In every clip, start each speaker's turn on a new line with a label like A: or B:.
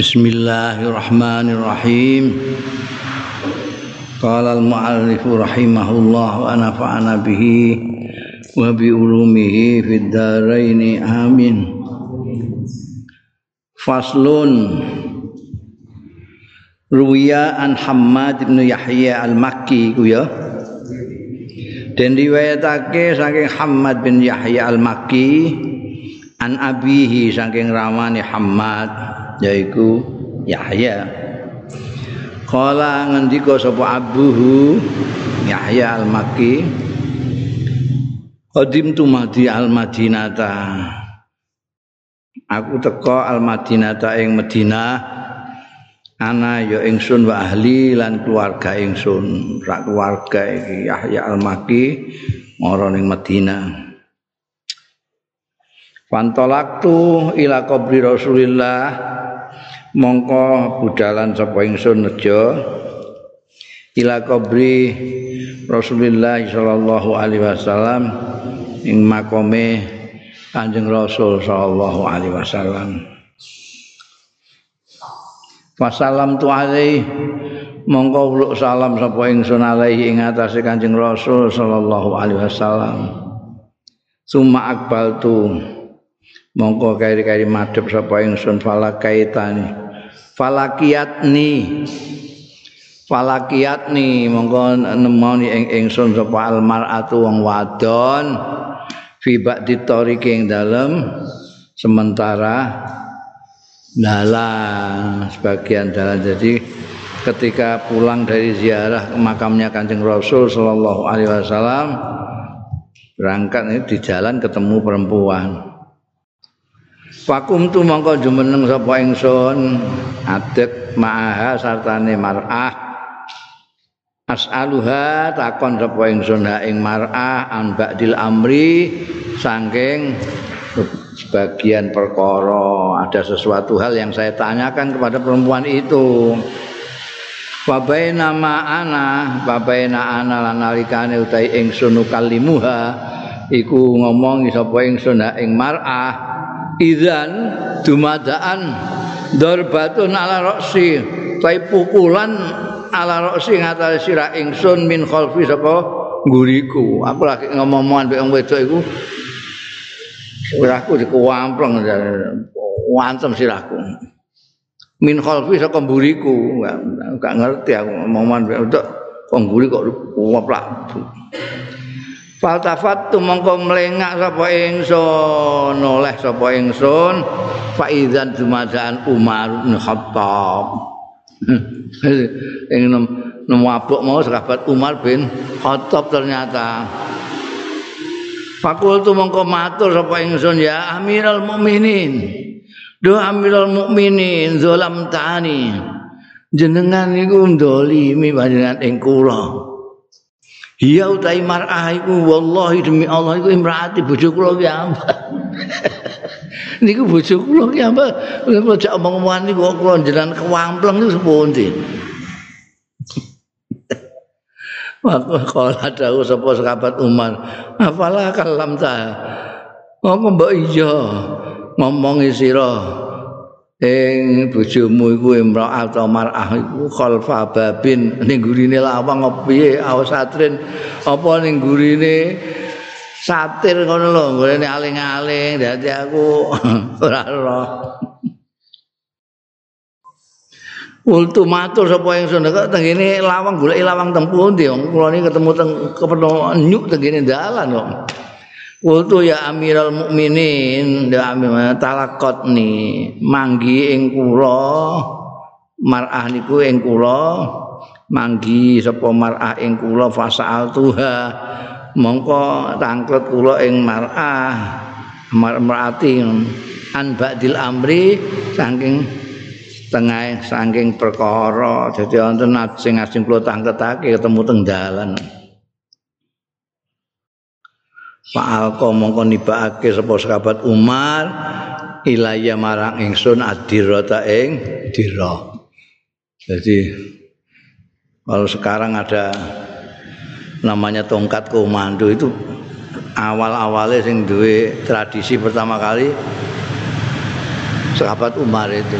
A: Bismillahirrahmanirrahim. Qala al-mu'allif rahimahullah wa nafa'ana bihi wa bi ulumihi fid dharain amin. Faslun Ruwiya an Hammad bin Yahya al-Makki ku ya. Dan riwayatake saking Hammad bin Yahya al-Makki an abihi saking ramane Hammad yaiku Yahya. Kala ngendika sapa abuhu Yahya al-Makki Qadim tu madi al-Madinata. Aku teko al-Madinata ing Madinah ana ya ingsun wa ahli lan keluarga ingsun. Rak keluarga iki Yahya al-Makki mara ning Madinah Fantolaktu ila qabri Rasulillah mongko budalan sapa ingsun nejo. Ila kubri Rasulullah sallallahu alaihi wasallam ing makome Kanjeng Rasul sallallahu alaihi wasallam. Wasalam tu alaihi mongko uluk salam sapa ingsun alaihi ing atase Kanjeng Rasul sallallahu alaihi wasallam. Suma akbal tu mongko kari-kari madhep sapa ingsun fala kaitani falakiyatni falakiyatni mongko nemoni ing ingsun sapa almaratu wong wadon. Fi ba'di tariqi ing dalem. Sementara dalan sebagian dalan jadi ketika pulang dari ziarah makamnya Kanjeng Rasul sallallahu alaihi wasallam berangkat ini di jalan ketemu perempuan Fakum tu mongko jumeneng sapa ingsun? Adet ma'aha sartane mar'ah. As'aluha takon sapa ingsun ha ing mar'ah an ba'dil amri saking sebagian perkara. Ada sesuatu hal yang saya tanyakan kepada perempuan itu. Babaina ma'ana babaina ana lan nalikane utahe ingsun kalimuha iku ngomong sapa ingsun ha ing mar'ah idzan dumadaan darbatun ala roksi tai pukulan ala roksi ngatasi sira ingsun min khalfi sapa nguriku aku lagi ngomong-ngomongan mbek wong wedok iku. Siraku dikuwampleng wantem siraku min khalfi saka mburiku. Gak ngerti aku ngomongan wedok. Kok mburi kok kuwaplak Faltafat tu mongko melengak sapa ingsun, oleh sapa ingsun, faizan jumadaan Umar bin Khattab. Ing nemu abuk mau sahabat Umar bin Khattab ternyata. Fakul tu mongko matur sapa ingsun ya Amirul Mukminin. Do Amirul Mukminin zalam tani. Jenengan niku ndolimi panjenengan ing kula. Iya utai mar'ah iku wallahi demi Allah iku imraati bojo kula ki ambak. niku bojo kula ki ambak. Kula jak omong-omongan niku kok kula jenengan kewampleng niku sepundi. Waktu kala dawuh sapa sahabat Umar, "Afala kalam ta?" Ngomong mbok iya ngomongi sira ing bojomu iku imra'ah atau mar'ah iku khalfa babin. Ning gurine lawang apa piye? Awasatrin apa ning gurine satir ngono lho ngene aling-aling. Dadi aku ora ora Ultu matur sapa yang kok tengene lawang golek lawang tempuh ndi wong kula ketemu teng kepenuh nyuk tengene dalan kok Kultu ya amiral mukminin ya amir talakot ni manggi ing kula mar'ah niku ing kula manggi sapa mar'ah ing kula fasal tuha mongko tangklet kula ing mar'ah mar'ati an ba'dil amri saking tengah saking perkara. Dadi wonten sing asing kula tangketake ketemu teng dalan Fa'alqa mongko nibake sapa sahabat Umar ilaya marang ingsun adirata ing dira. Jadi kalau sekarang ada namanya tongkat komando itu awal-awalnya sing duwe tradisi pertama kali sahabat Umar itu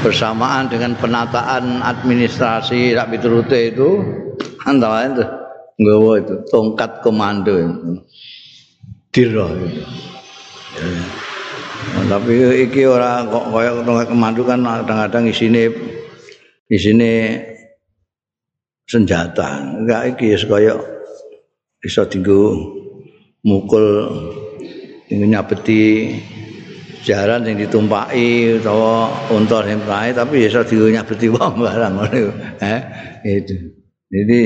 A: bersamaan dengan penataan administrasi Rak Piturute itu antara itu nggawa itu tongkat komando itu. Dira itu. Nah, tapi iki ora kok kaya komando kan kadang-kadang isine isine senjata. Enggak iki kaya iso dienggo mukul tinggal nyabeti jaran yang ditumpaki utawa unta sing prae tapi iso dienggo nyabeti wong barang ngono eh itu jadi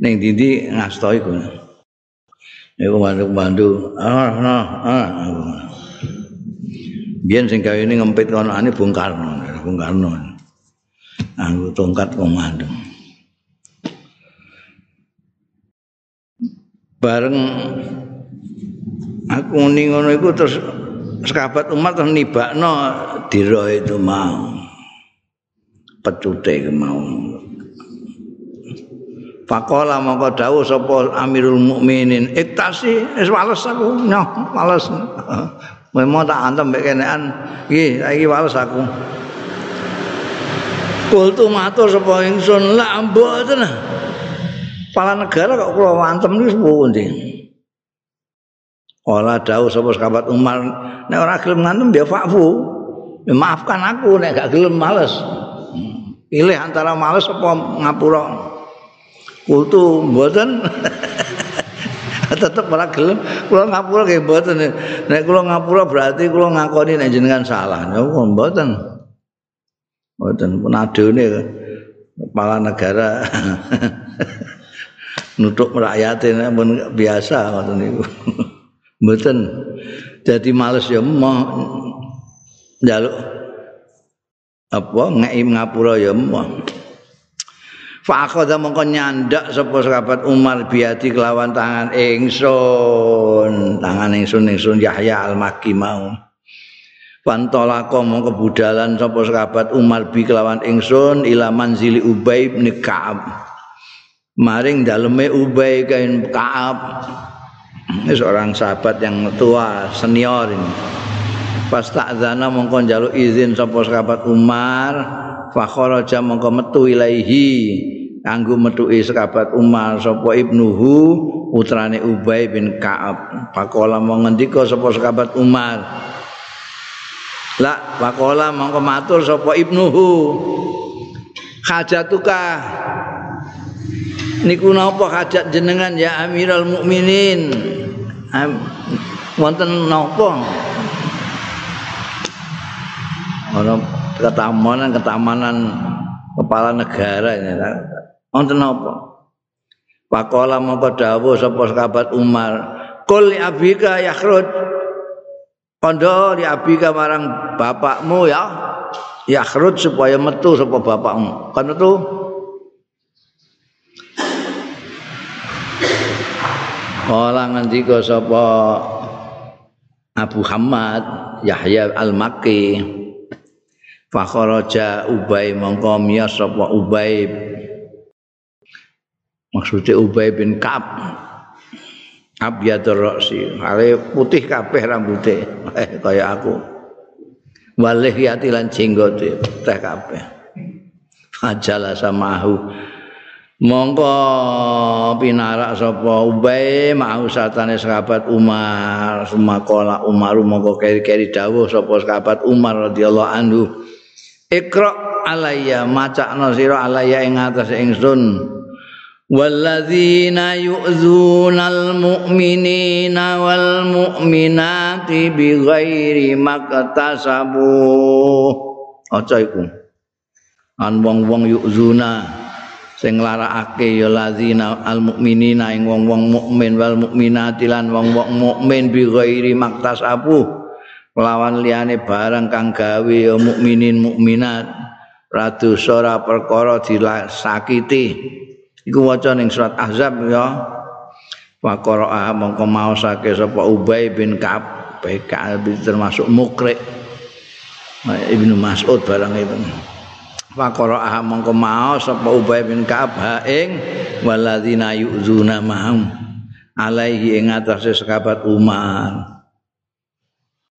A: ning dindi ngasto iku iku mandu-mandu ah nah ah. Biyen sing gawe ini ngempit kono ane Bung Karno. Bung Karno. Anggo tongkat komando bareng aku ngono iku terus sekabat umat terus nibakno dira itu mau. Pecute mau Pakola mongko dawuh sapa Amirul Mukminin, "Iktasi, wis wales aku, nyoh, wales." Memang tak antem mbek kenean, iki saiki wales aku. Kultu matur sapa ingsun, "La mboten." Kepala negara kok kula wantem iki pundi? Ola dawuh sapa sahabat Umar, nek ora gelem ngantem ya fakfu. Maafkan aku nek gak gelem males. Pilih antara males apa ngapura. Kultu mboten. tetep ora gelem kula ngapura nggih mboten. Nek kula ngapura berarti kula ngakoni nek jenengan salah. Ya mboten. Mboten pun adone kepala negara. nutuk rakyate pun biasa ngoten niku. Mboten dadi males ya moh njaluk apa ngeki ngapura ya moh. Fa akhadha mongko nyandak sapa sahabat Umar biati kelawan tangan ingsun, tangan ingsun ingsun Yahya al-Makki mau. Pantolako mongko budalan sapa sahabat Umar bi kelawan ingsun ila manzili Ubay bin Ka'ab. maring daleme Ubay kain Kaab ini seorang sahabat yang tua senior ini pas tak zana mongko njaluk izin sapa sahabat Umar fa kharaja mongko metu ilaihi kanggo metuki sahabat Umar sapa ibnuhu putrane Ubay bin Kaab. Pakola mongko ngendika sapa sahabat Umar. La pakola mongko matur sapa ibnuhu. Hajatuka niku napa hajat jenengan ya Amirul Mukminin? Wonten napa? Ana ketamanan ketamanan kepala negara ini wonten napa Pakola mongko dawuh sapa sahabat Umar kul li abika yakhruj. Kondo li abika marang bapakmu ya yakhruj supaya metu sapa bapakmu. Kan metu? Kala ngendika sapa Abu Hamad Yahya Al-Makki Fa kharaja Ubay mongko miyas sapa Ubay? Maksudnya Ubay bin Ka'ab Abyadur Roksi Ale putih kabeh rambutnya eh, Kayak aku. Walih yati lan jenggote Teh kabeh. Fajala samahu mongko pinarak sapa Ubay mau satane sahabat Umar. Sumakola Umar mongko keri-keri dawuh sapa sahabat Umar radhiyallahu anhu Iqra alayya macakno sira alayya ing atas ingsun. Walladzina yu'dzunal mu'minina wal mu'minati bighairi maktasabu. Aja iku. An wong-wong yu'zuna sing nglarakake ya lazina al mukminina ing wong-wong mukmin wal mukminati lan wong-wong mukmin bi ghairi maktasabu lawan liyane barang kang gawe ya mukminin mukminat. Radu sora perkara disakiti iku waca ning surat ahzab ya. Wa qara'a mongko maosake sapa ubay bin ka'ab termasuk mukrik. Ibnu Mas'ud barang itu. Fakoro aha mongko maos sapa Ubay bin Ka'ab ing waladzina yu'zuna mahum. Alaihi ing atase sekabat Umar.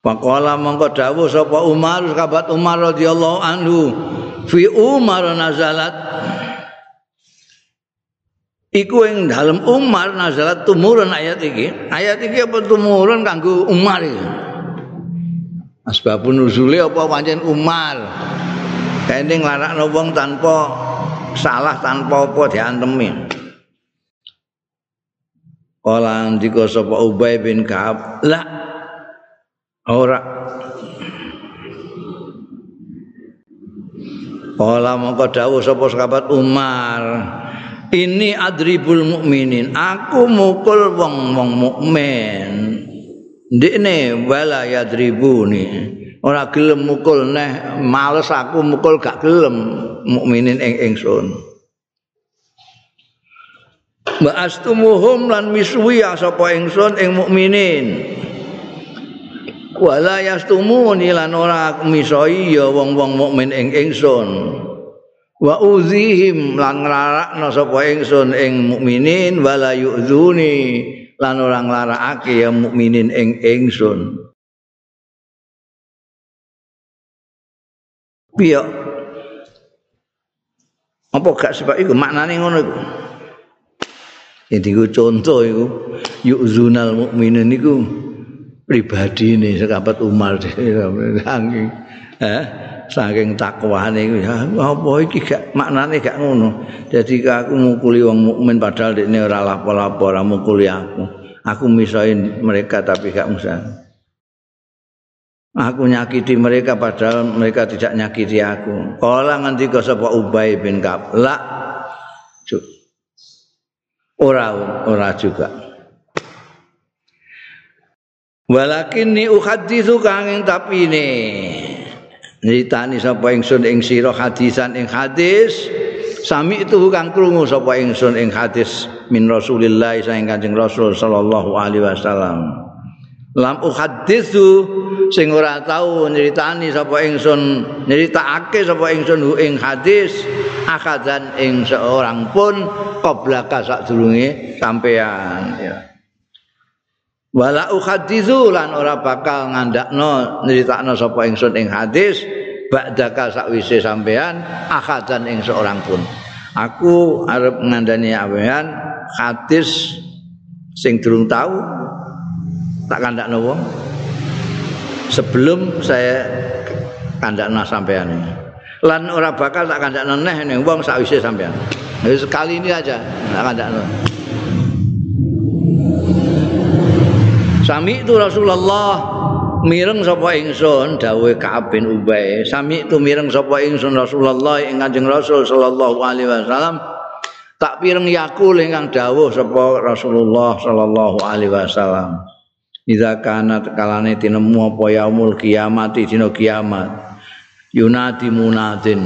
A: Faqala mongko dawuh sapa Umar sahabat Umar radhiyallahu anhu fi Umar nazalat Iku ing dalem Umar nazalat tumurun ayat iki. Ayat iki apa tumurun kanggo Umar iki? Asbabun nuzule apa pancen Umar? Kene nglarakno wong tanpa salah tanpa apa diantemi. Kala ndika sapa Ubay bin Ka'ab, la ora Kala mongko dawuh sapa sahabat Umar, ini adribul mukminin, aku mukul wong-wong mukmin. Ndekne wala yadribuni. Ora gelem mukul neh, males aku mukul gak gelem mukminin ing ingsun. Ba'astumuhum lan miswi sapa ingsun ing mukminin. Wala yastumuni lan ora misoi ya wong-wong mukmin ing ingsun. Wa uzihim lan nglarakna sapa ingsun ing mukminin wala yu'zuni lan ora nglarakake ya mukminin ing ingsun. Piye? Apa gak sebab iku maknane ngono iku? Jadi contoh itu yukzunal mukminin itu pribadi ini sekabat Umar. Saking eh saking takwaan itu ya apa iki gak maknane gak ngono. Jadi aku mukuli wong mukmin padahal dekne ora lapo-lapo ora mukuli aku. Aku misain mereka tapi gak musah aku nyakiti mereka padahal mereka tidak nyakiti aku. Kala ngendika sapa Ubay bin Ka'ab la ora ora juga walakin ni uhaditsu kanging tapi ne nyritani sapa ingsun ing sira hadisan ing hadis. Sami itu kang krungu sapa ingsun ing hadis min Rasulillah saing Kanjeng Rasul sallallahu alaihi wasallam. Lam uhaditsu sing ora tau nyritani sapa ingsun nyritakake sapa ingsun ing hadis akadan ing seorang pun qablaka sadurunge sampean ya wala uhaditsu lan ora bakal ngandakno nyritakno sapa ingsun ing hadis ba'daka sakwise sampean akadan ing seorang pun. Aku arep ngandani sampean hadis sing durung tahu tak kandakno wong sebelum saya kandakno sampean lan ora bakal tak kandakno neh ning wong sakwise sampean sekali ini aja tak kandakno Sami itu Rasulullah mireng sapa ingsun dawuh Ka'ab bin Ubay sami itu mireng sapa ingsun Rasulullah ing Kanjeng Rasul sallallahu alaihi wasallam tak pireng yakul ingkang dawuh sapa Rasulullah sallallahu alaihi wasallam Iza kana kalane tinemu apa yaumul kiamat dina kiamat. Yunadi munadin.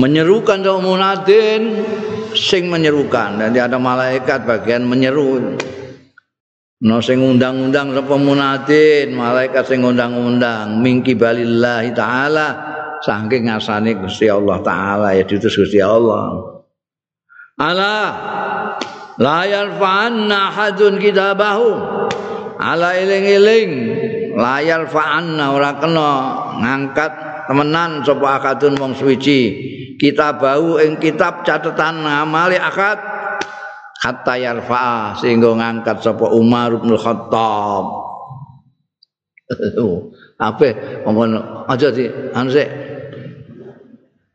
A: Menyerukan sama munadin sing menyerukan. Nanti ada malaikat bagian menyeru. No sing undang-undang sapa munadin, malaikat sing undang-undang mingki balillahi taala saking ngasane Gusti Allah taala ya diutus Gusti Allah. Ala la yarfa'anna hadun kitabahu. Ala eling-eling layar fa'anna ora kena ngangkat temenan sapa akadun wong suci. Kita bau ing kitab catatan amali akad hatta yarfa sehingga ngangkat sapa Umar bin Khattab. Apa? Ngomong aja di anu sik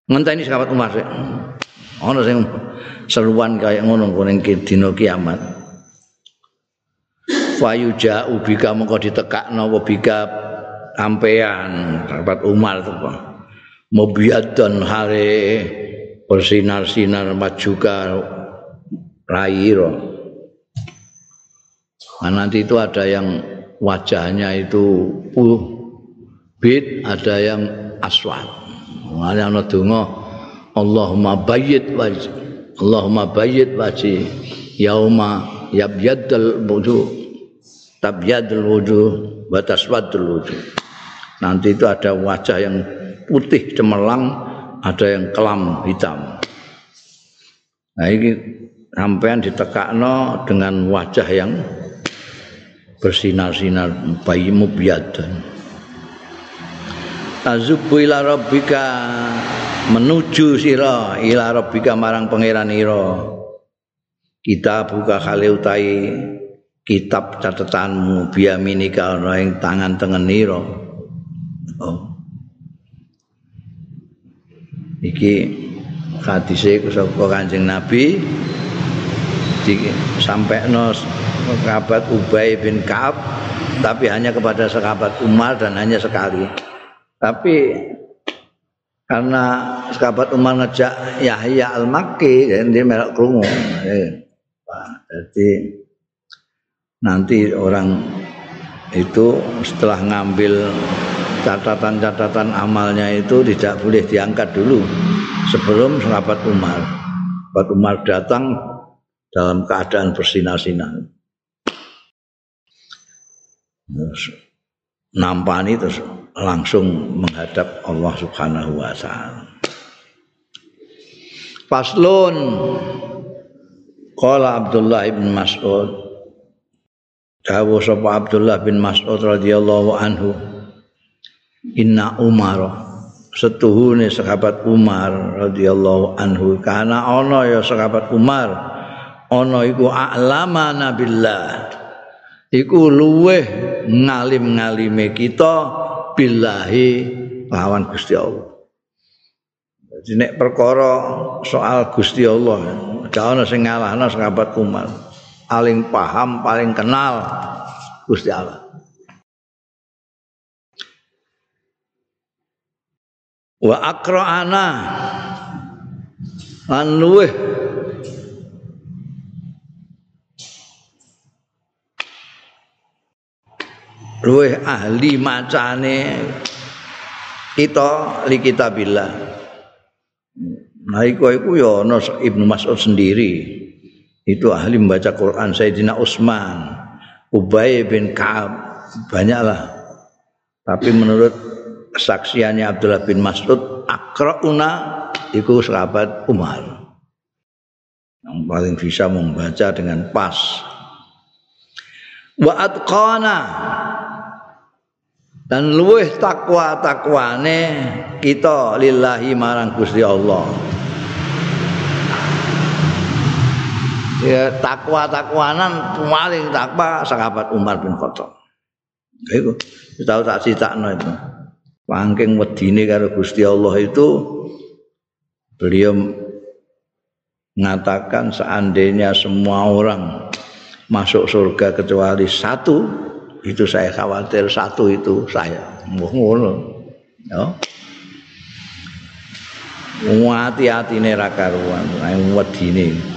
A: ngenteni sahabat Umar sik ana sing seruan kaya ngono kuning dina kiamat. Fayuja ubika mengko ditekakno bika ampean. Sahabat Umar itu Pak. Mobiadan hare bersinar-sinar majuka rairo nah, nanti itu ada yang wajahnya itu uh, bid ada yang aswad ada yang donga Allahumma bayyid wajh Allahumma bayyid wajh yauma yabyadul wujuh tabyadul wujuh wa taswadul wujuh. Nanti itu ada wajah yang putih cemerlang, ada yang kelam hitam. Nah ini sampean ditekakno dengan wajah yang bersinar-sinar bayimu biadan. tazubu ila rabbika menuju sira ila rabbika marang pangeran ira. Kita buka kali utai kitab catatanmu biaminika ana ing tangan tengen ira. Oh. Iki hadise saka Kanjeng Nabi sampai no sahabat Ubay bin Kaab tapi hanya kepada sahabat Umar dan hanya sekali. Tapi karena sahabat Umar ngejak Yahya al-Makki dan dia melak krungu. Jadi nanti orang itu setelah ngambil catatan-catatan amalnya itu tidak boleh diangkat dulu sebelum sahabat Umar. Sahabat Umar datang dalam keadaan bersinar-sinar. nampani terus langsung menghadap Allah Subhanahu wa taala. Faslun Qala Abdullah bin Mas'ud Dawu sapa Abdullah bin Mas'ud radhiyallahu anhu Inna Umar setuhune sahabat Umar radhiyallahu anhu karena ana ya sahabat Umar ana iku a'lama nabillah. Iku luweh ngalim-ngalime kita billahi lawan Gusti Allah. Jadi nek perkara soal Gusti Allah ana sing ngalahno sahabat Umar paling paham paling kenal Gusti Allah. Wa akra'ana lan luweh luweh ahli macane. Kita li kitabillah. Nah iku ya ana Ibnu Mas'ud sendiri. Itu ahli membaca Quran Sayyidina Utsman Ubay bin Ka'ab banyaklah. Tapi menurut kesaksiannya Abdullah bin Mas'ud akrauna itu sahabat Umar. Yang paling bisa membaca dengan pas. Wa atqana dan luweh takwa takwane kita lillahi marang Gusti Allah. Ya takwa takwanan paling takwa sahabat Umar bin Khattab. Itu tahu tak citakno itu. Pangking wedine karo Gusti Allah itu beliau mengatakan seandainya semua orang masuk surga kecuali satu itu saya khawatir satu itu saya. Ngono. Ya. Hati-hati ini rakaruan wedine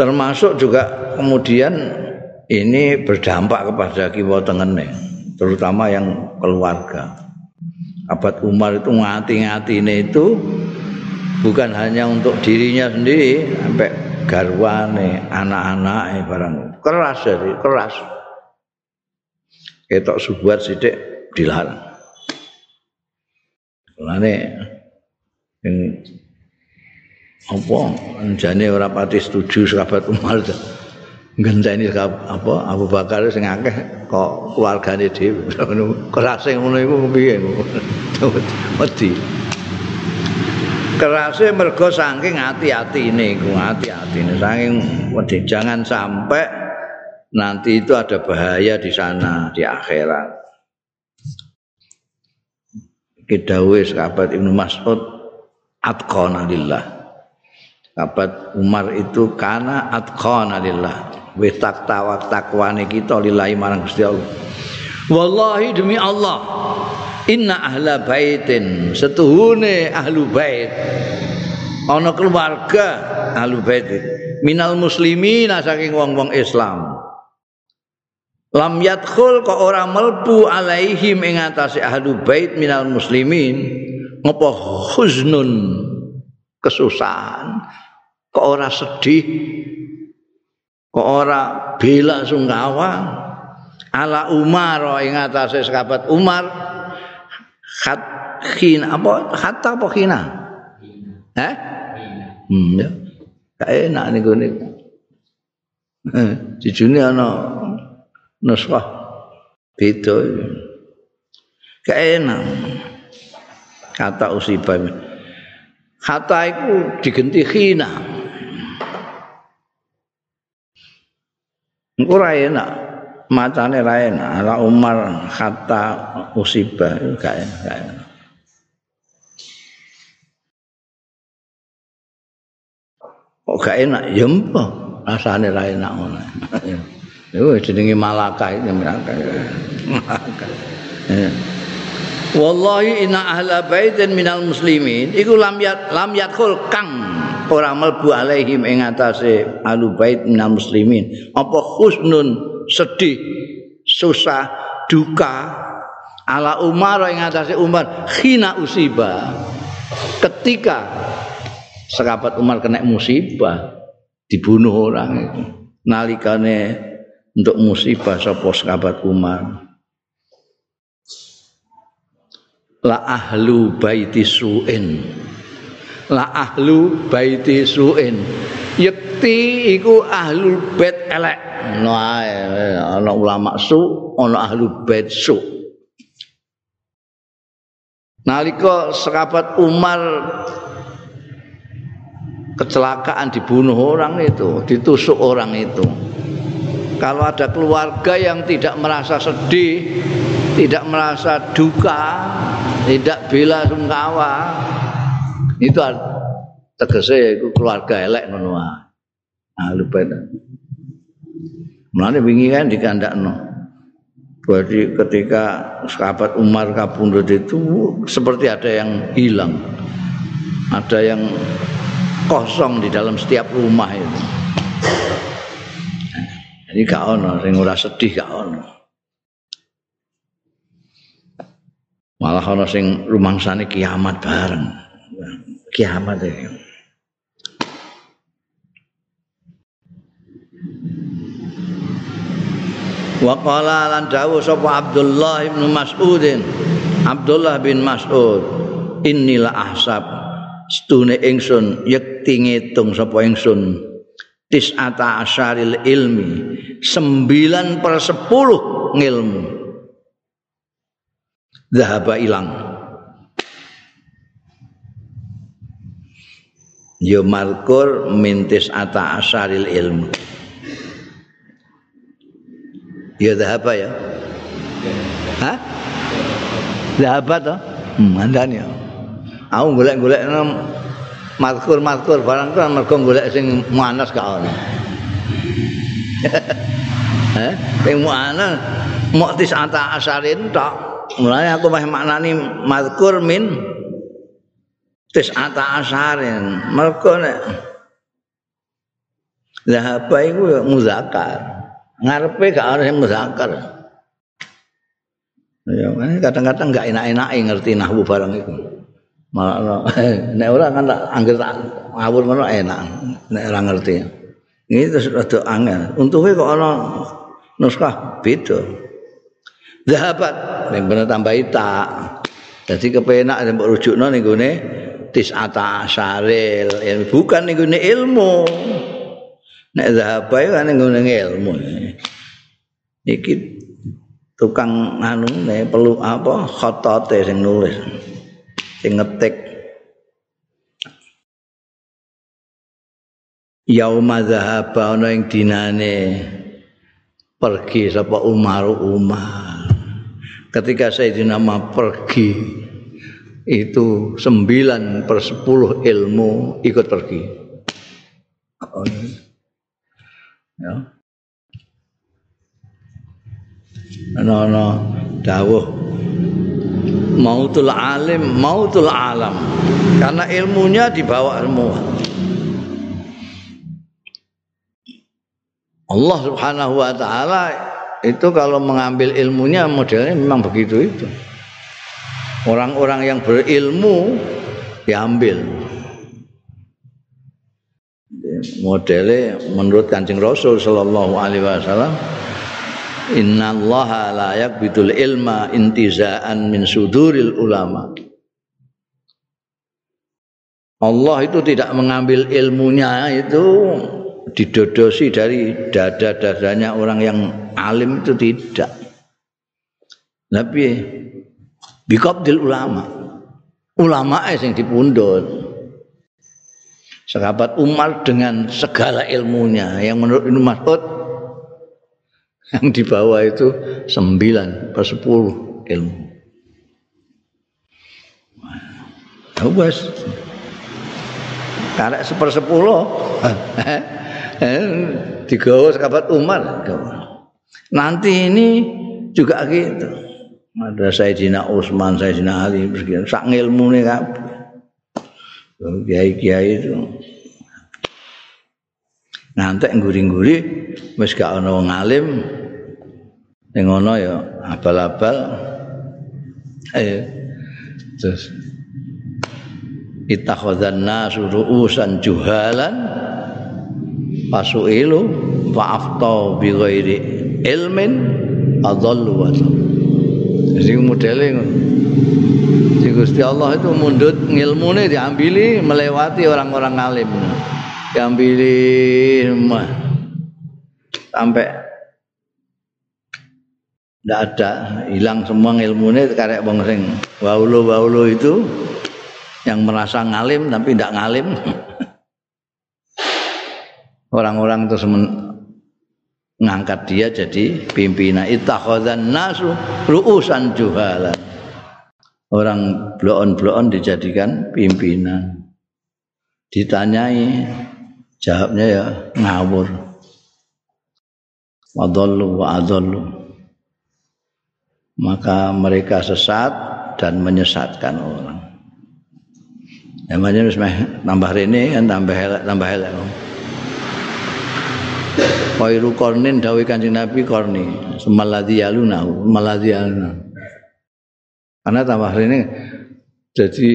A: termasuk juga kemudian ini berdampak kepada kiwa tengene terutama yang keluarga. Abad Umar itu ngati-ngati ini itu bukan hanya untuk dirinya sendiri sampai garwane anak-anak barang. Keras jadi keras ketok subuat sidik dilarang. Lane yang apa jane ora pati setuju sahabat Umar ngenteni apa Abu Bakar sing akeh kok keluargane dhewe. Ngono kerase ngono iku piye? Wedi. Kerase mergo saking ati-atine iku ati-atine. Saking wedi jangan sampai nanti itu ada bahaya di sana di akhirat. Kedawe sahabat Ibnu Mas'ud atqana lillah. Sahabat Umar itu karena atqana lillah. Wis takwa takwane kita lillahi marang Gusti Allah. Wallahi demi Allah inna ahla baitin setuhune ahlu bait. Ana keluarga ahlu bait. Minal muslimin saking wong-wong Islam lam yadkhul kok ora melbu alaihim ing atase ahlu bait minal muslimin? Ngopo huznun? Kesusahan. Kok ora sedih? Kok ora bela sungkawa? Ala Umar ing atase sahabat Umar? Khat khina apa hatta apa khina? Eh? Hmm ya. Kae enak niku niku. Eh jujune ana nuswah beda kae enak kata usibah kata itu digenti khina Engko ra enak. Macane ra enak. Ala Umar kata usibah gak enak. Kok gak enak? Ya apa? Rasane ra enak ngono. Yo jenenge malaka iki malaka. Wallahi inna ahla baitin minal muslimin. Iku lam yat lam yatkul kang ora mlebu alaihim ing atase alu bait minal muslimin. Apa husnun sedih susah duka ala Umar ing atase Umar khina usiba ketika sekabat Umar kena musibah dibunuh orang itu. Nalikane untuk musibah sapa sekabat Umar? La ahlu baiti suin. La ahlu baiti suin. Yakti iku ahlu bait elek. No ana ulama su ana ahlu bait su. Nalika sahabat Umar kecelakaan dibunuh orang itu ditusuk orang itu kalau ada keluarga yang tidak merasa sedih tidak merasa duka tidak bela sungkawa itu tegese iku keluarga elek ngono wae. Ah lupa itu. Mulane wingi kan dikandakno. Berarti ketika sahabat Umar kabundut itu seperti ada yang hilang. Ada yang kosong di dalam setiap rumah itu. Jadi gak ono sing ora sedih gak ono. Malah ono sing rumangsane kiamat bareng. kiamat ini. Wa qala lan dawu sapa Abdullah bin Mas'udin Abdullah bin Mas'ud inilah ahsab stune ingsun yekti ngitung sapa ingsun tis'ata asyaril ilmi sembilan per sepuluh ngilmu zahaba ilang ya markur mintis ata asaril ilmu ya apa ya Hah? Zahaba toh? Hmm, ya. Aku golek-golek markur-markur barang kan mergo golek sing muanas gak ono. Heh, sing muanas muktis ata asarin tok. Mulane aku meh maknani markur min tis ata asarin mereka nek zahaba iku muzakar ngarepe gak ana sing muzakar ya kadang-kadang gak enak-enak ngerti nahwu barang itu malah nek ora kan tak anggere tak ngawur ngono enak nek ora ngerti. Ini terus rada angel. Untuke kok ana nuskah? Beda. Zahabat ning bener tambah tak. Jadi kepenak mbok rujukno ning gone tis'ata asyaril bukan ning ilmu. Nek zahaba kan ning ilmu. Iki tukang anu ne perlu apa khotote sing nulis sing ngetik yauma zahaba ana ing dinane pergi sapa Umar Umar ketika Sayyidina Umar pergi itu sembilan per sepuluh ilmu ikut pergi. Ya. No, no, dawuh mautul alim, mautul alam. Karena ilmunya dibawa semua. Allah Subhanahu wa taala itu kalau mengambil ilmunya modelnya memang begitu itu. orang-orang yang berilmu diambil modelnya menurut kancing Rasul Sallallahu Alaihi Wasallam Inna Allah la yakbitul ilma intizaan min suduril ulama Allah itu tidak mengambil ilmunya itu didodosi dari dada-dadanya orang yang alim itu tidak. Tapi biqabdil ulama. ulama sing dipundhut. Sahabat Umar dengan segala ilmunya yang menurut Ibnu Mas'ud yang dibawa itu sembilan per sepuluh ilmu. Oh, bos. Karek sepersepuluh. Digawa sahabat Umar. Nanti ini juga gitu. Ada Sayyidina Utsman, Sayyidina Ali, sak ilmune kabeh. kiai-kiai itu ngantek nguri-nguri wis gak ning ngono ya abal-abal. Eh terus. Ittakhadzan nasu ru'usan juhalan. Pasuilu fa'afta bi ghairi ilmin adallu wa jadi modelnya Si Gusti Allah itu mundut ngilmune diambili melewati orang-orang alim. Diambili sampai tidak ada hilang semua ilmunya karek wong sing waulo itu yang merasa ngalim tapi tidak ngalim orang-orang itu mengangkat dia jadi pimpinan ittakhadzan nasu ru'usan juhalan orang blon-blon dijadikan pimpinan. Ditanyai, jawabnya ya ngawur. Wadallu wa adallu maka mereka sesat dan menyesatkan orang. Namanya wis tambah rene kan tambah elek tambah elek. Khairu qarnin dawai Kanjeng Nabi qarni, sumalladzi yaluna, maladzi yaluna. Karena tambah rene jadi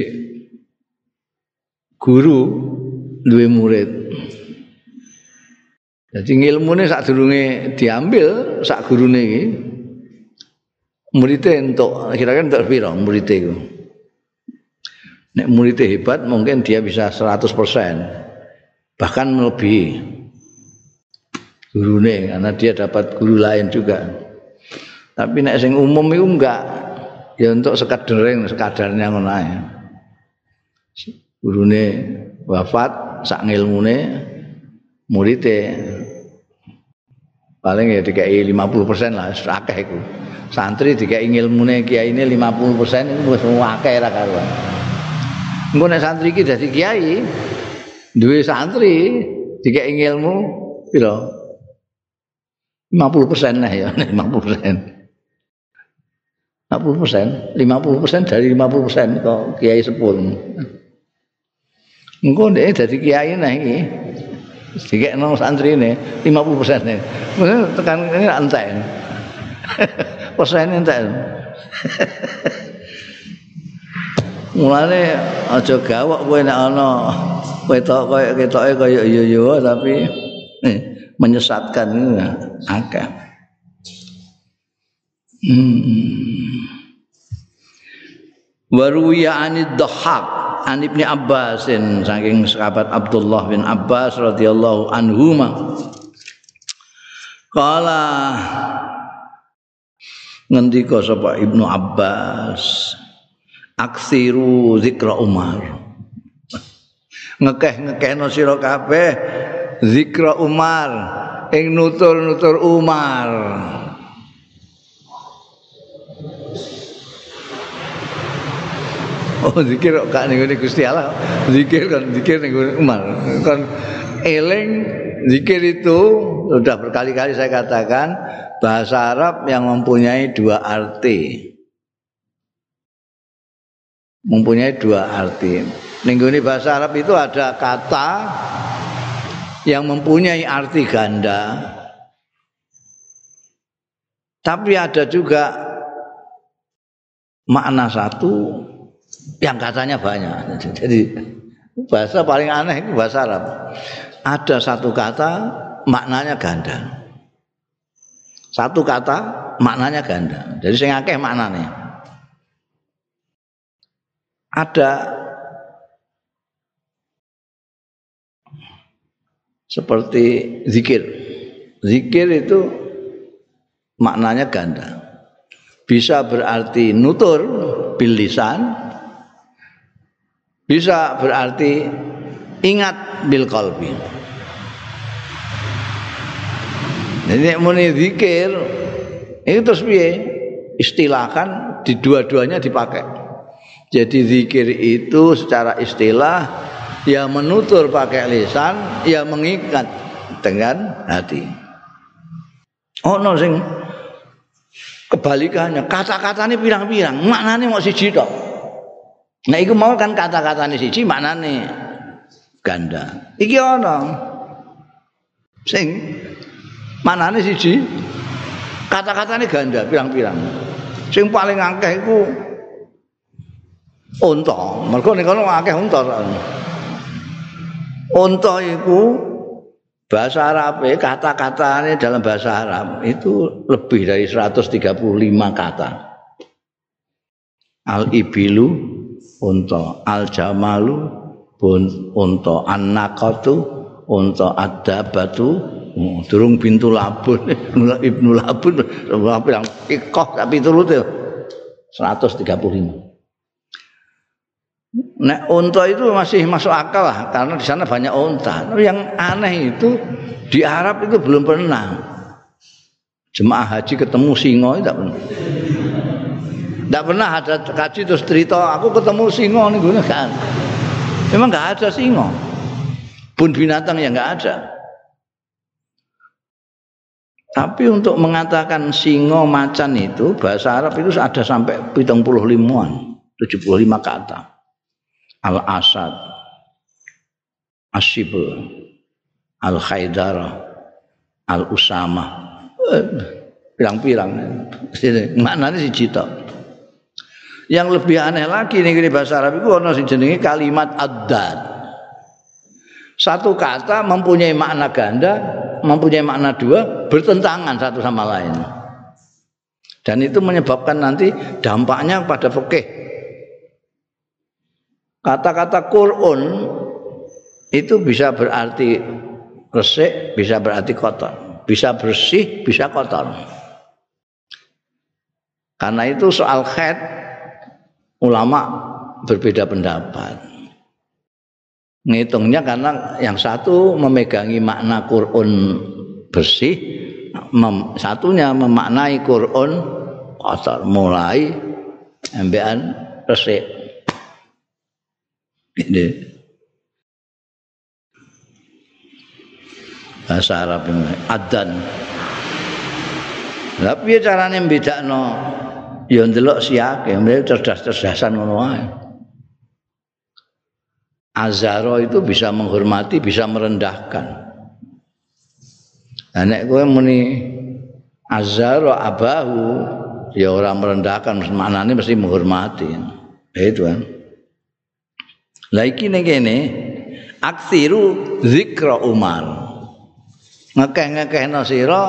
A: guru duwe murid. Jadi ilmune sadurunge diambil saat gurune iki muridnya untuk kira-kira untuk piro muridnya itu. Nek muridnya hebat mungkin dia bisa 100% bahkan melebihi gurune karena dia dapat guru lain juga. Tapi nek sing umum itu enggak ya untuk sekadering sekadarnya ngono ae. Gurune wafat sak ngilmune muridé paling ya dikai 50% lah akeh iku. Santri dikai ngilmune kiai ini 50% itu wis akeh ra karuan. Engko nek santri iki dadi kiai duwe santri dikai ngilmu piro? 50% lah ya, 50%. 50 persen, 50 persen dari 50 persen kok kiai sepul. Engkau deh dari kiai nih ini, sedikit nong santri ini 50 persen. Mungkin tekan ini antai, persen antai. Mulane aja gawok kowe nek ana wetok koyo ketoke koyo yo-yo tapi eh, menyesatkan ini akeh. Hmm. Waruya anid dhahak an ibni Abbasin saking sahabat Abdullah bin Abbas radhiyallahu anhuma Kala ngendika sapa Ibnu Abbas aksiru zikra Umar ngekeh-ngekehno sira kabeh zikra Umar ing nutur-nutur Umar Oh zikir kok ning Gusti Allah. Zikir kan zikir ning Umar. Kan eling zikir itu sudah berkali-kali saya katakan bahasa Arab yang mempunyai dua arti. Mempunyai dua arti. Ning bahasa Arab itu ada kata yang mempunyai arti ganda. Tapi ada juga makna satu yang katanya banyak. Jadi bahasa paling aneh itu bahasa Arab. Ada satu kata maknanya ganda. Satu kata maknanya ganda. Jadi saya ngakeh maknanya. Ada seperti zikir. Zikir itu maknanya ganda. Bisa berarti nutur bil lisan bisa berarti ingat bil qalbi. Jadi muni zikir itu terus piye? Istilahkan di dua-duanya dipakai. Jadi zikir itu secara istilah ya menutur pakai lisan ya mengikat dengan hati. Oh no sing kebalikannya kata-kata ini pirang-pirang maknanya mau siji tok. Nah itu mau kan kata-kata ini siji maknanya ganda iki ono sing manane siji kata-kata ini ganda pirang-pirang. Sing paling akeh iku unta. Mergo nek ono akeh unta unta iku bahasa Arab kata-katanya dalam bahasa Arab itu lebih dari 135 kata. Al ibilu unta al jamalu unta an-naqatu unta adabatu oh, durung pintu labun ibnu labun yang ikoh tapi turut 135 Nek unta itu masih masuk akal lah karena di sana banyak unta. Yang aneh itu di Arab itu belum pernah jemaah haji ketemu singo tidak pernah. Tidak pernah ada kaji terus cerita aku ketemu singo nih gue kan. Memang nggak ada singo. Pun binatang yang nggak ada. Tapi untuk mengatakan singo macan itu bahasa Arab itu ada sampai pitung puluh limuan, tujuh puluh lima kata al-asad asyibul al-khaidara al-usama eh, pirang-pirang maknanya si cita yang lebih aneh lagi nih bahasa Arab itu ada jenenge kalimat addad. Satu kata mempunyai makna ganda mempunyai makna dua bertentangan satu sama lain. Dan itu menyebabkan nanti dampaknya pada fikih. Kata-kata Quran itu bisa berarti resik, bisa berarti kotor, bisa bersih, bisa kotor. Karena itu soal khed ulama berbeda pendapat. Ngitungnya karena yang satu memegangi makna Quran bersih, mem, satunya memaknai Quran kotor, mulai embean resik. Ini bahasa Arab ini adan. Beda no, ya ndelok siake, mereka cerdas-cerdasan ngono wae. Azaro itu bisa menghormati, bisa merendahkan. Nah, nek kowe muni Azaro abahu, ya orang merendahkan, maknanya mesti menghormati. Itu kan. Lah iki ning kene aksiru zikra Umar. Ngekeh-ngekehno sira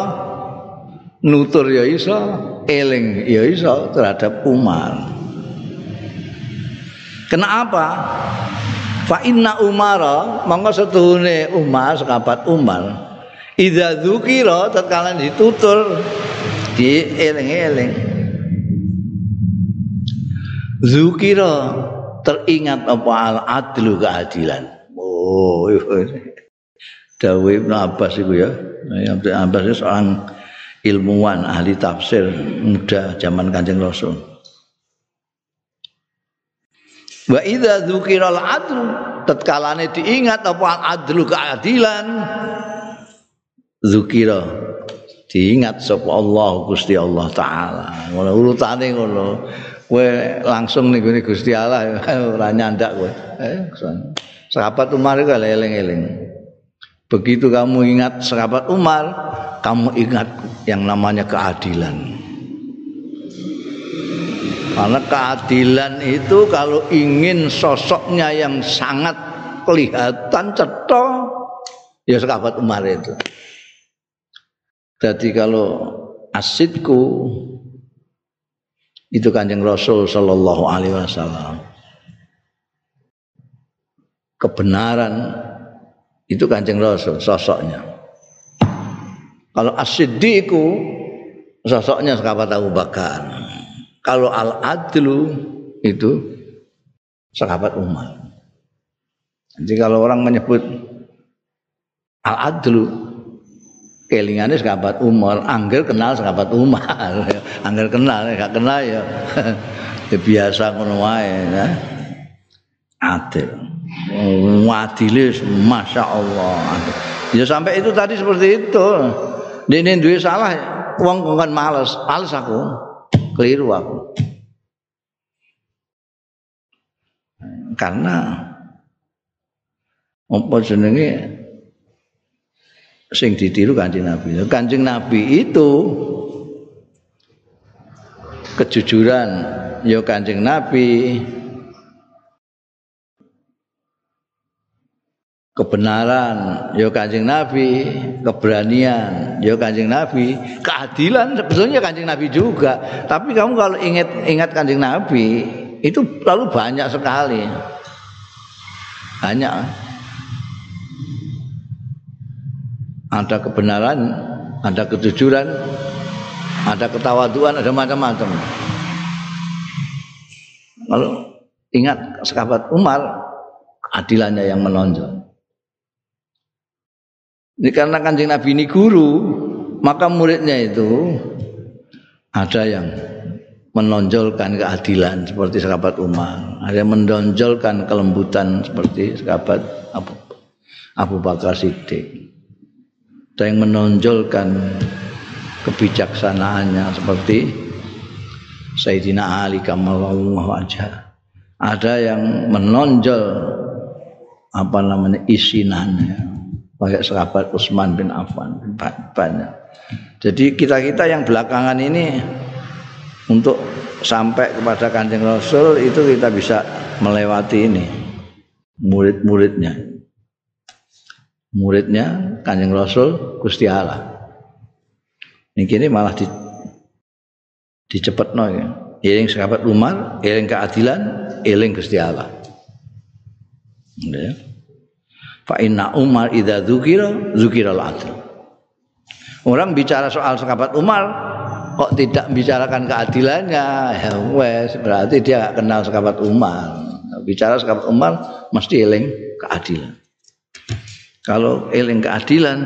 A: nutur ya iso, eling ya iso terhadap Umar. Kenapa? Fa inna Umara monggo setuhune Umar sekabat Umar. Idza dzukira tatkala ditutur di eling-eling. Zukira teringat apa al adlu keadilan. Oh, Dawe Ibn Abbas itu ya. Ibn Abbas itu seorang ilmuwan ahli tafsir muda zaman Kanjeng Rasul. Wa idza dzukira al adlu tatkalane diingat apa al adlu keadilan dzukira diingat sapa Allah Gusti Allah taala. Ngono urutane ngono. kowe langsung ning Gusti Allah ora nyandak kowe. Eh, sahabat Umar itu eling-eling. Begitu kamu ingat sahabat Umar, kamu ingat yang namanya keadilan. Karena keadilan itu kalau ingin sosoknya yang sangat kelihatan cetok, ya sahabat Umar itu. Jadi kalau asidku itu kanjeng Rasul Shallallahu Alaihi Wasallam kebenaran itu kanjeng Rasul sosoknya kalau asidiku sosoknya sahabat Abu Bakar kalau al adlu itu sahabat Umar Jadi kalau orang menyebut al-adlu kelingannya sahabat Umar, angger kenal sahabat Umar. angger kenal, gak kenal ya. ya biasa ngono wae ya. Adil. Wadile Masya Allah. Ya sampai itu tadi seperti itu. Ini duit salah, uang kan males, males aku, keliru aku. Karena apa jenenge sing ditiru Kanjeng Nabi. Kanjeng Nabi itu kejujuran ya Kanjeng Nabi kebenaran ya Kanjeng Nabi, keberanian ya Kanjeng Nabi, keadilan sebetulnya Kanjeng Nabi juga. Tapi kamu kalau ingat ingat Kanjeng Nabi itu lalu banyak sekali. Banyak. ada kebenaran, ada kejujuran, ada ketawaduan, ada macam-macam. Kalau ingat sahabat Umar, keadilannya yang menonjol. Ini karena kanjeng Nabi ini guru, maka muridnya itu ada yang menonjolkan keadilan seperti sahabat Umar, ada yang menonjolkan kelembutan seperti sahabat Abu, Abu Bakar Siddiq ada yang menonjolkan kebijaksanaannya seperti Sayyidina Ali kamallahu wajah ada yang menonjol apa namanya isinannya kayak sahabat Utsman bin Affan banyak jadi kita-kita yang belakangan ini untuk sampai kepada kanjeng Rasul itu kita bisa melewati ini murid-muridnya muridnya Kanjeng Rasul Gusti Allah. Ini malah di dicepetno ya. Eling sahabat Umar, eling keadilan, eling Gusti Allah. Ya. Fa inna Umar idza dzukira dzukira al-adl. Orang bicara soal sahabat Umar kok tidak bicarakan keadilannya, ya wes berarti dia gak kenal sahabat Umar. Bicara sahabat Umar mesti eling keadilan. Kalau eling keadilan,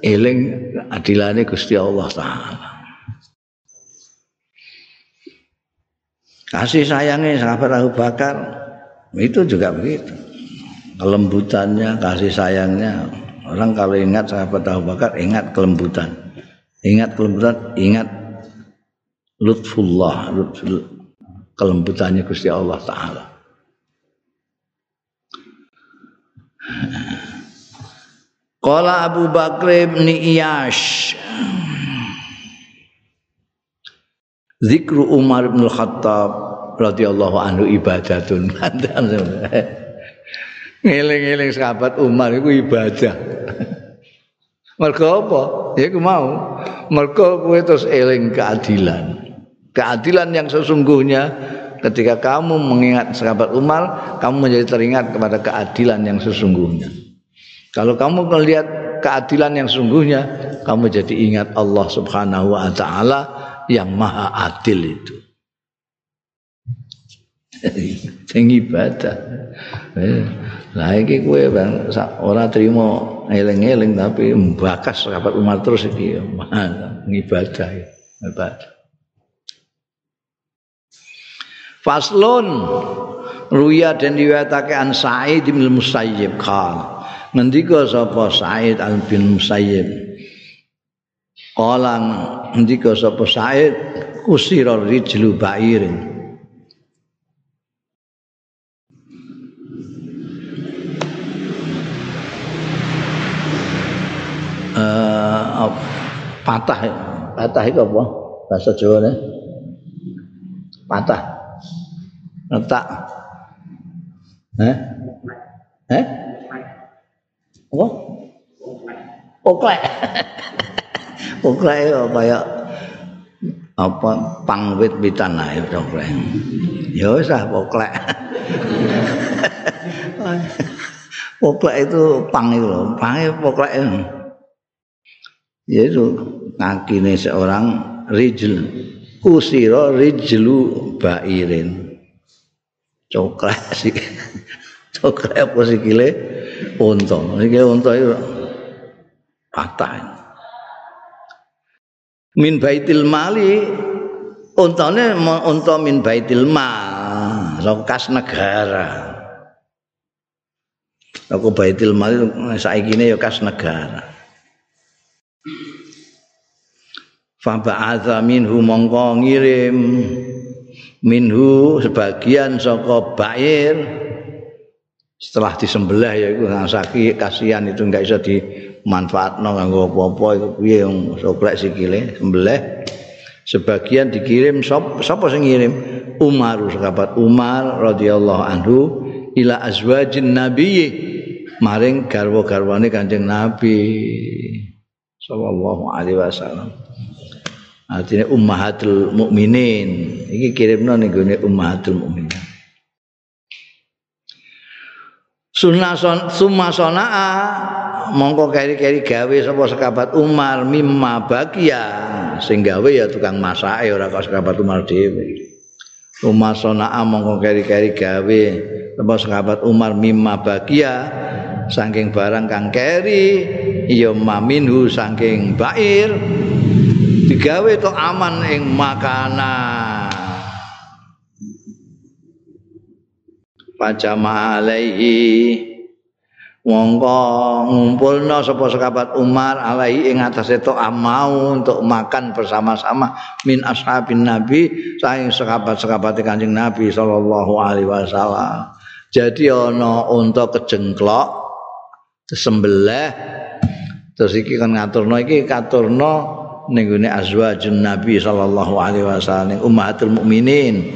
A: eling keadilannya Gusti Allah Ta'ala. Kasih sayangnya sahabat Abu Bakar itu juga begitu. Kelembutannya, kasih sayangnya. Orang kalau ingat sahabat Abu Bakar, ingat kelembutan. Ingat kelembutan, ingat lutfullah, lutful, kelembutannya Gusti Allah Ta'ala. Qala Abu Bakr bin Iyash Zikru Umar bin Khattab radhiyallahu anhu ibadatun. Ngeling-eling sahabat Umar itu ibadah. Mergo apa? Ya aku mau. Mergo kowe terus eling keadilan. Keadilan yang sesungguhnya ketika kamu mengingat sahabat Umar, kamu menjadi teringat kepada keadilan yang sesungguhnya. Kalau kamu melihat keadilan yang sungguhnya, kamu jadi ingat Allah Subhanahu wa taala yang maha adil itu. Sing ibadah. Lah iki kowe bang ora trimo eling-eling tapi mbakas sahabat Umar terus iki. Ibadah ibadah. Faslun Ruya dan diwatake an Sa'id bin Musayyib qala ngendika sapa Said Al bin Musayyib? Kala ngendika sapa Said kusira rijlu ba'irin patah patah itu apa? Bahasa Jawa nih patah. Letak. Eh eh apa? Oklek. Oklek ya? Kaya apa? Pangwit witan ae oklek. Ya wis ah oklek. oklek itu pang itu loh, pang itu oklek. Ya itu kakine seorang rijl. Kusiro rijlu bairin. Coklat sih. Soklek apa sikile unta. Sikile unta itu patah. Min baitil mali untane unta min baitil mal, kas negara. Aku baitil mal saiki ya kas negara. Fa ba'atha minhu mongko ngirim. Minhu sebagian saka bair. Setelah disembelih ya iku sakit kasihan itu enggak bisa dimanfaatno kanggo apa-apa. Iku piye wong soklek sikile sembelih. Sebagian dikirim sapa sing ngirim? Umar sahabat Umar radhiyallahu anhu ila azwajin nabiyyi maring garwa-garwane Kanjeng Nabi. Sallallahu alaihi wasallam. Artinya ummahatul mukminin. Iki kirimno ning gone ummahatul mukminin. Sunnah son, summa sonaa mongko keri-keri gawe sapa sekabat Umar mimma bagia sing gawe ya tukang masake ora kok sekabat Umar dhewe. Umar sonaa mongko keri-keri gawe sapa sekabat Umar mimma bagia saking barang kang keri ya maminhu saking bair digawe to aman ing makanan. Pajama alaihi. Mongko ngumpulno sapa sekabat Umar alaihi ing atase to amau untuk makan bersama-sama min ashabin nabi saing sekabat-sekabat Kanjeng Nabi sallallahu alaihi wasallam. Jadi ana untuk kejengklok sembelih terus iki kan ngaturno iki katurno ning gone azwajun nabi sallallahu alaihi wasallam ummatul mukminin.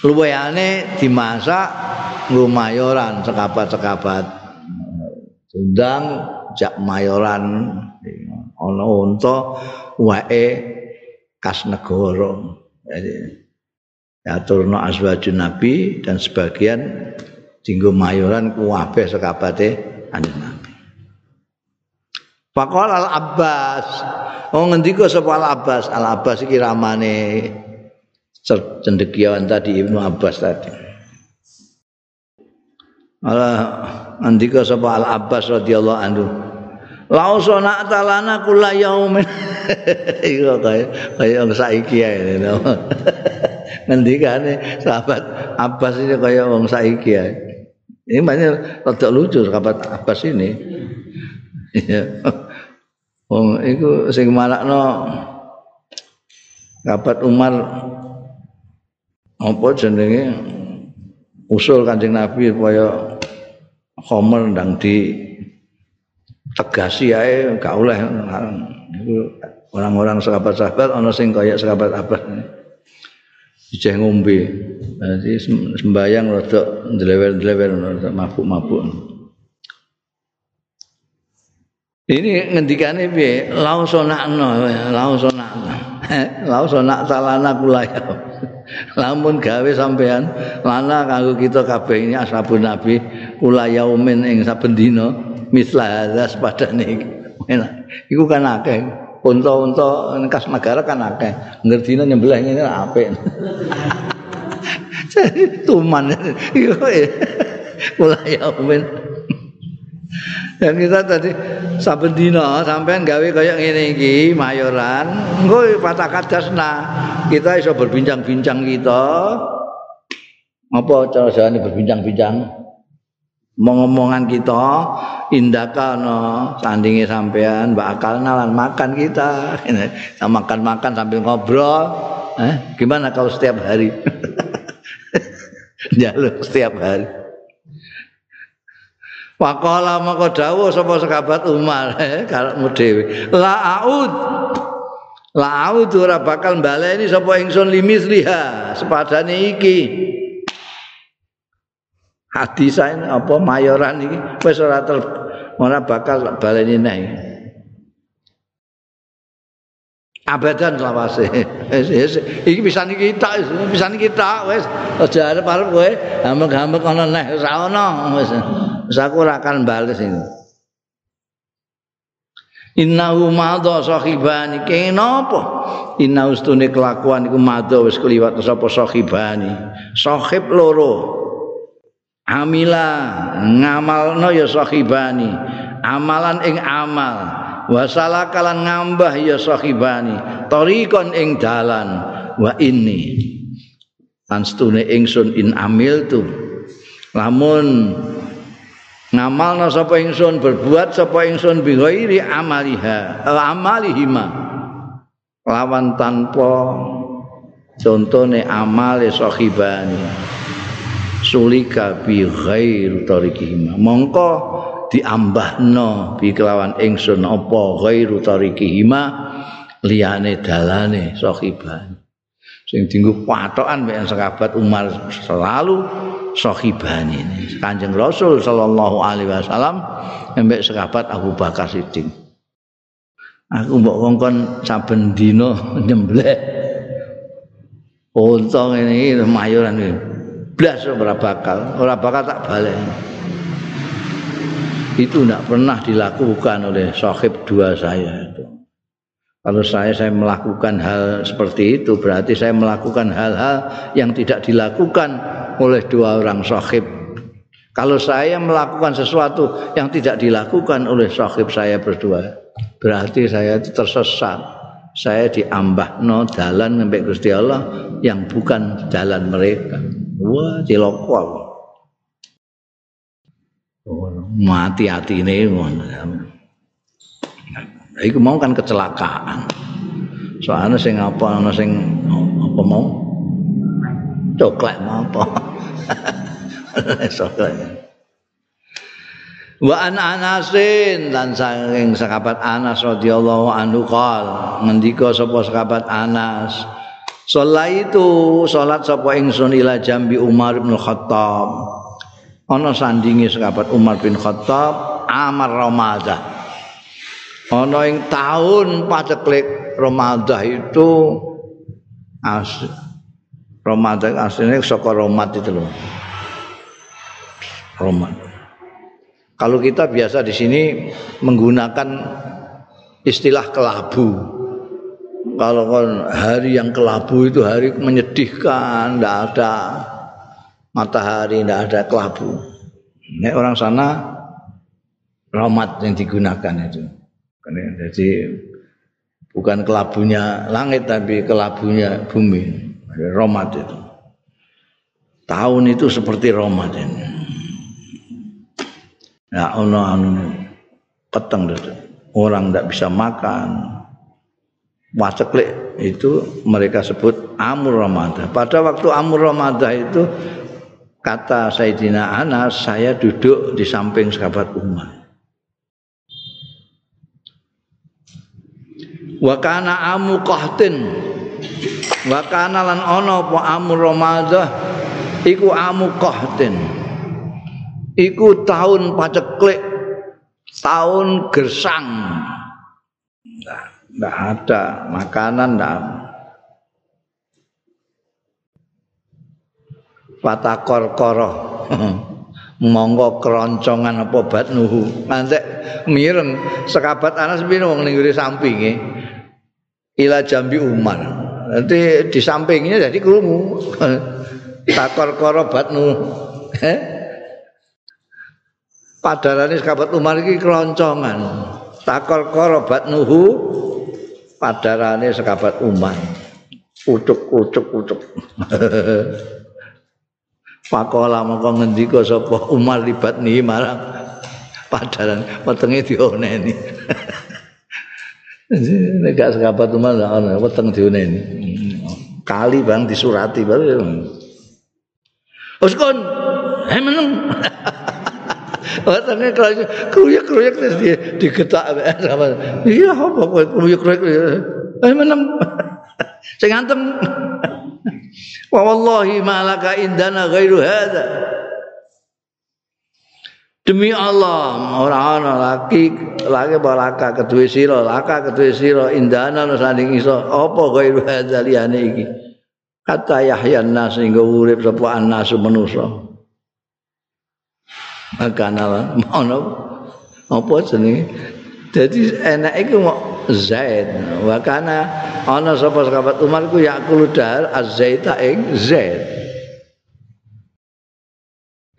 A: Luwehane dimasak nggo mayoran sekabat-sekabat. Undang jak mayoran ana unta wae kas negara. Jadi aturno azwajun nabi dan sebagian dinggo mayoran kuwabe sekabate anjing Faqala Al Abbas. Oh ngendika sapa Al Abbas? Al Abbas iki ramane cendekiawan tadi Ibnu Abbas tadi. Allah ngendika sapa Al Abbas radhiyallahu anhu. Lausona talana kula yaumin. Iku kaya kaya saiki ae. Ngendikane sahabat Abbas ini kaya wong saiki ae. Ini banyak rada lucu sahabat Abbas ini. Wong iku sing marakno Kabat Umar. Apa jenenge? Usul Kanjeng Nabi supaya Khomer ndang di tegasi ae gak oleh. Orang-orang sahabat-sahabat ana sing kaya sahabat apa ijeh ngombe. Jadi sembayang rada ndlewer-ndlewer mabuk-mabuk Ini ngendikane piye? Lausonakno, lausonakno. Lausonak talana kulaya. Lamun gawe sampean lana kanggo kita kabeh ini ashabun nabi kula yaumin ing saben dina misla hadza padane iki. Iku kan akeh. Unta-unta kas negara kan akeh. Ngerdina nyembelih ngene apik. Tuman. Kula yaumin. Dan kita tadi saben dina sampean gawe kaya ngene iki mayoran, engko patakat kasna. Kita iso berbincang-bincang kita. Apa cara jane berbincang-bincang? Ngomongan kita indaka no sandingi sampean bakal nalan makan kita. Kita makan-makan sambil ngobrol. Eh, gimana kalau setiap hari? Jaluk setiap hari. Waqala maka dawuh sapa sahabat Umar eh, karepmu dhewe. La aud. La aud ora bakal baleni sapa ingsun limis liha sepadane iki. Hadis apa mayoran iki wis ora ora bakal baleni neh. abadan selawase iki bisa niki kita bisa niki kita wis aja arep-arep kowe hamek-hamek ana neh ora ana wis Wis aku ora akan bales ini. Innahu madha sahibani kenapa? Inna ustune kelakuan iku madha wis kliwat sapa sahibani. Sahib loro. amila ngamalno ya sahibani amalan ing amal wasala kalan ngambah ya sahibani tarikon ing dalan wa ini lan ingsun in amil tu lamun ngamalna sapa ingsun berbuat sapa ingsun bi ghairi amaliha amalihima. Lawan tanpa contone amale sahibani sulika bi ghairi tarikihima. Mongko diambahno bi kelawan ingsun apa ghairu tarikihima liyane dalane sahibani sing dienggo patokan mek sahabat Umar selalu sahibani ini. Kanjeng Rasul sallallahu alaihi wasallam embek sahabat Abu Bakar Siddiq. Aku mbok kongkon saben dina nyembleh unta ini mayuran iki. Blas ora bakal, ora bakal tak balik. Itu tidak pernah dilakukan oleh sahib dua saya itu. Kalau saya saya melakukan hal seperti itu berarti saya melakukan hal-hal yang tidak dilakukan oleh dua orang sahib. Kalau saya melakukan sesuatu yang tidak dilakukan oleh sahib saya berdua, berarti saya itu tersesat. Saya diambah no jalan sampai Gusti Allah yang bukan jalan mereka. Wah, cilokol. Oh, mati-hati ini. Iku mau kan kecelakaan. Soalnya sing apa sing apa mau? Coklat apa? Coklat. Wa an Anasin dan saking sahabat Anas radhiyallahu anhu qol ngendika sapa sahabat Anas Salaitu salat sapa ingsun ila jambi Umar bin Khattab ana sandingi sahabat Umar bin Khattab Amar Ramadah ana ing taun paceklik Ramadah itu as Ramadah asline saka Romat itu loh. Romat. Kalau kita biasa di sini menggunakan istilah kelabu. Kalau hari yang kelabu itu hari menyedihkan, tidak ada matahari, tidak ada kelabu. Ini orang sana romat yang digunakan itu. Jadi bukan kelabunya langit tapi kelabunya bumi. Romat itu. Tahun itu seperti romat ini. Ya Allah anu peteng orang tidak bisa makan. Waceklik itu mereka sebut Amur Ramadan. Pada waktu Amur Ramadan itu kata Sayyidina Anas saya duduk di samping sahabat Umar. wa kana amu wa kana lan ana apa amu ramadah iku amu qahtin iku tahun paceklik tahun gersang. Enggak ada makanan enggak patakor koro monggo keroncongan apa batnuhu nanti mireng sekabat sepino wong ning sampinge ila jambi umar nanti di sampingnya jadi kerungu takor korobat nu eh? padarane sahabat umar ini keloncongan. Takor korobat nuhu padarane sahabat umar. Ucuk ucuk ucuk Pakola mongko ngendika sapa Umar libat nih marang padaran wetenge dioneni. Nek umah gak ana weteng diuneni. Kali bang disurati baru. Wes kon, he meneng. Wetenge kruyuk kruyuk terus di digetak sama. Iya apa kruyuk. Eh meneng. Sing anteng. Wa wallahi malaka indana ghairu hadza. Demi Allah, ora ana laki laki balaka kedue sira, laka kedue sira indana no sanding iso apa gairu hadzaliyane iki. Kata Yahya nas sehingga urip sapa annasu manusa. Maka nala mono apa jenenge? Dadi enak iku Zaid. Wa kana ana sapa sahabat Umar ku yakulu dar az-zaita ing Zaid.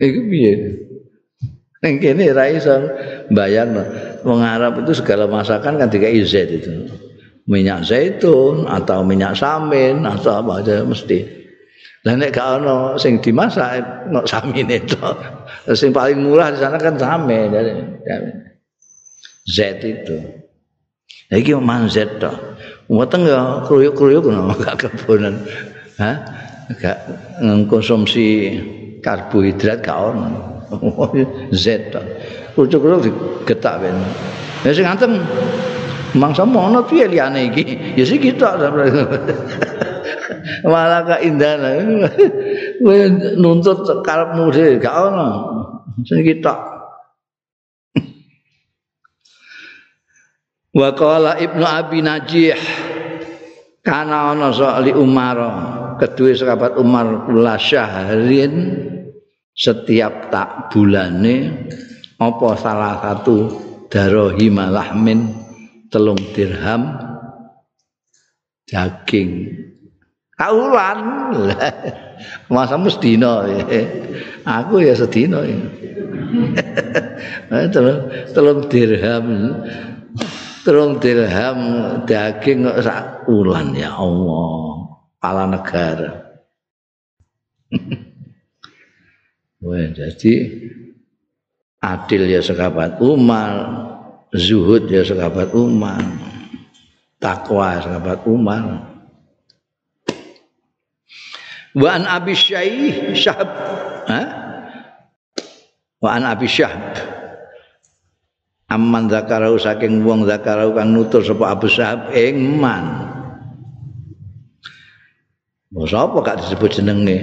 A: Iku piye? Ning kene ra iso Arab itu segala masakan kan dikai Z itu. Minyak zaitun atau minyak samin atau apa aja mesti. Lah nek gak ono sing dimasak nek samin itu. Sing paling murah di sana kan samin. Z itu. Iki man Z to. Weteng ya kruyuk-kruyuk gak kebonan. Hah? Gak konsumsi karbohidrat gak ono. Z Kucuk-kucuk digetak ben. Ya sing ngantem mangsa mono piye liyane iki? Ya sing kita Malah keindahan. Kowe nuntut karepmu dhewe gak ono. Sing kita. Wa qala Ibnu Abi Najih kana ana soali Umar kedua sahabat Umar kula syahrin setiap tak bulane apa salah satu darohi malahmin telung dirham? Daging. Kaulan. Masa mestino aku ya sedino telung, telung dirham. Telung dirham daging sak ulan ya Allah. Pala negara Wah, jadi adil ya sekabat Umar, zuhud ya sekabat Umar, takwa ya sekabat Umar. Wa an Abi Syaih Syahab. Ha? Wa an Abi Syahab. Amman zakarau saking wong zakarau kang nutur sapa Abu Syahab ing man. Sapa gak disebut jenenge?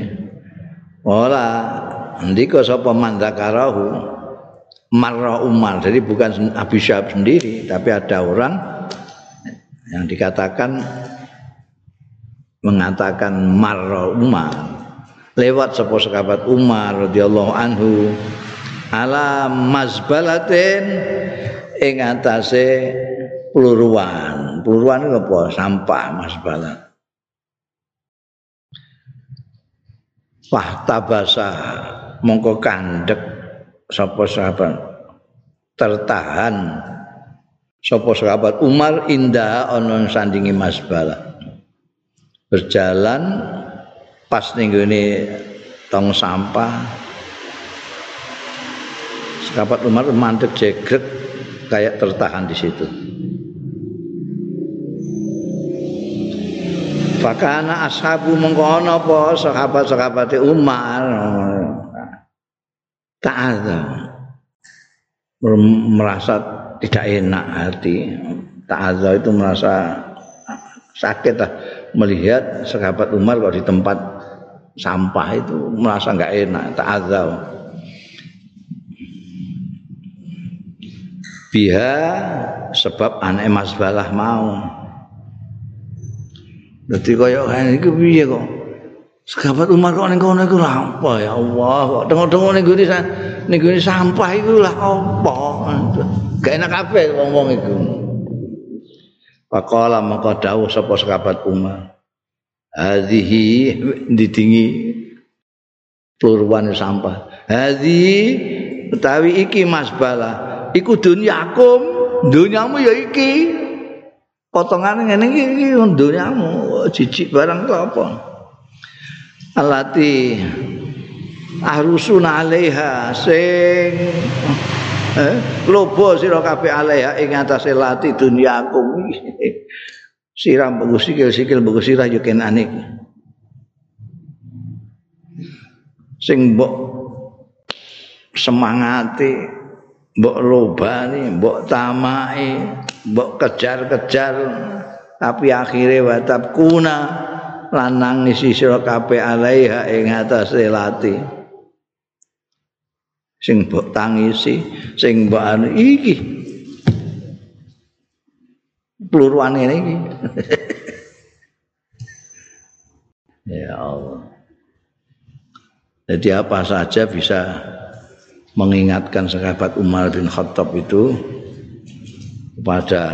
A: Ora ndika sapa mandakarahu marra umar. Jadi bukan Abu Syahab sendiri tapi ada orang yang dikatakan mengatakan marra umar. Lewat sapa sahabat Umar radhiyallahu anhu ala mazbalatin ing atase pluruan. Pluruan itu apa? Sampah mazbalat Fahtabasa mongko kandek sapa sahabat. Tertahan. Sapa sahabat? Umar indah ana sandingi Mas Bala. Berjalan pas ning tong sampah. Sahabat Umar mandek jegrek kayak tertahan di situ. Fakana ashabu mengkono apa sahabat-sahabat Umar ta'adha merasa tidak enak hati. Ta'adha itu merasa sakit lah. Melihat sahabat Umar kalau di tempat sampah itu merasa nggak enak. Ta'adha biha sebab anak Mas Balah mau. Jadi kaya iki piye kok Sahabat Umar kok ning kono iku lha apa ya Allah kok tengok-tengok ning gone ning gone sampah iku lah apa. Gak enak kabeh wong-wong iku. Faqala maka dawuh sapa sahabat Umar. Hadhihi didingi pluruan sampah. Hadhi utawi iki Mas Bala. Iku dunyakum, dunyamu ya iki. Potongan ngene iki dunyamu, jijik barang apa? Alati ahrusun alaiha sing eh lobo sira kabeh alaiha ing atase lati dunyaku. Siram bagus sikil-sikil bagus sirah yo kenane sing mbok semangati mbok lobani mbok tamai mbok kejar-kejar tapi akhirnya watab kuna lanang isi sira kabeh alaiha ing atase lati. Sing mbok tangisi sing mbok anu iki. Pluruan ini iki. Ya Allah. Jadi apa saja bisa mengingatkan sahabat Umar bin Khattab itu kepada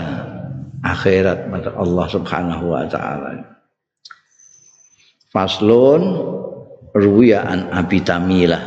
A: akhirat pada Allah Subhanahu wa taala. Faslun ruwiya an Abi Tamilah.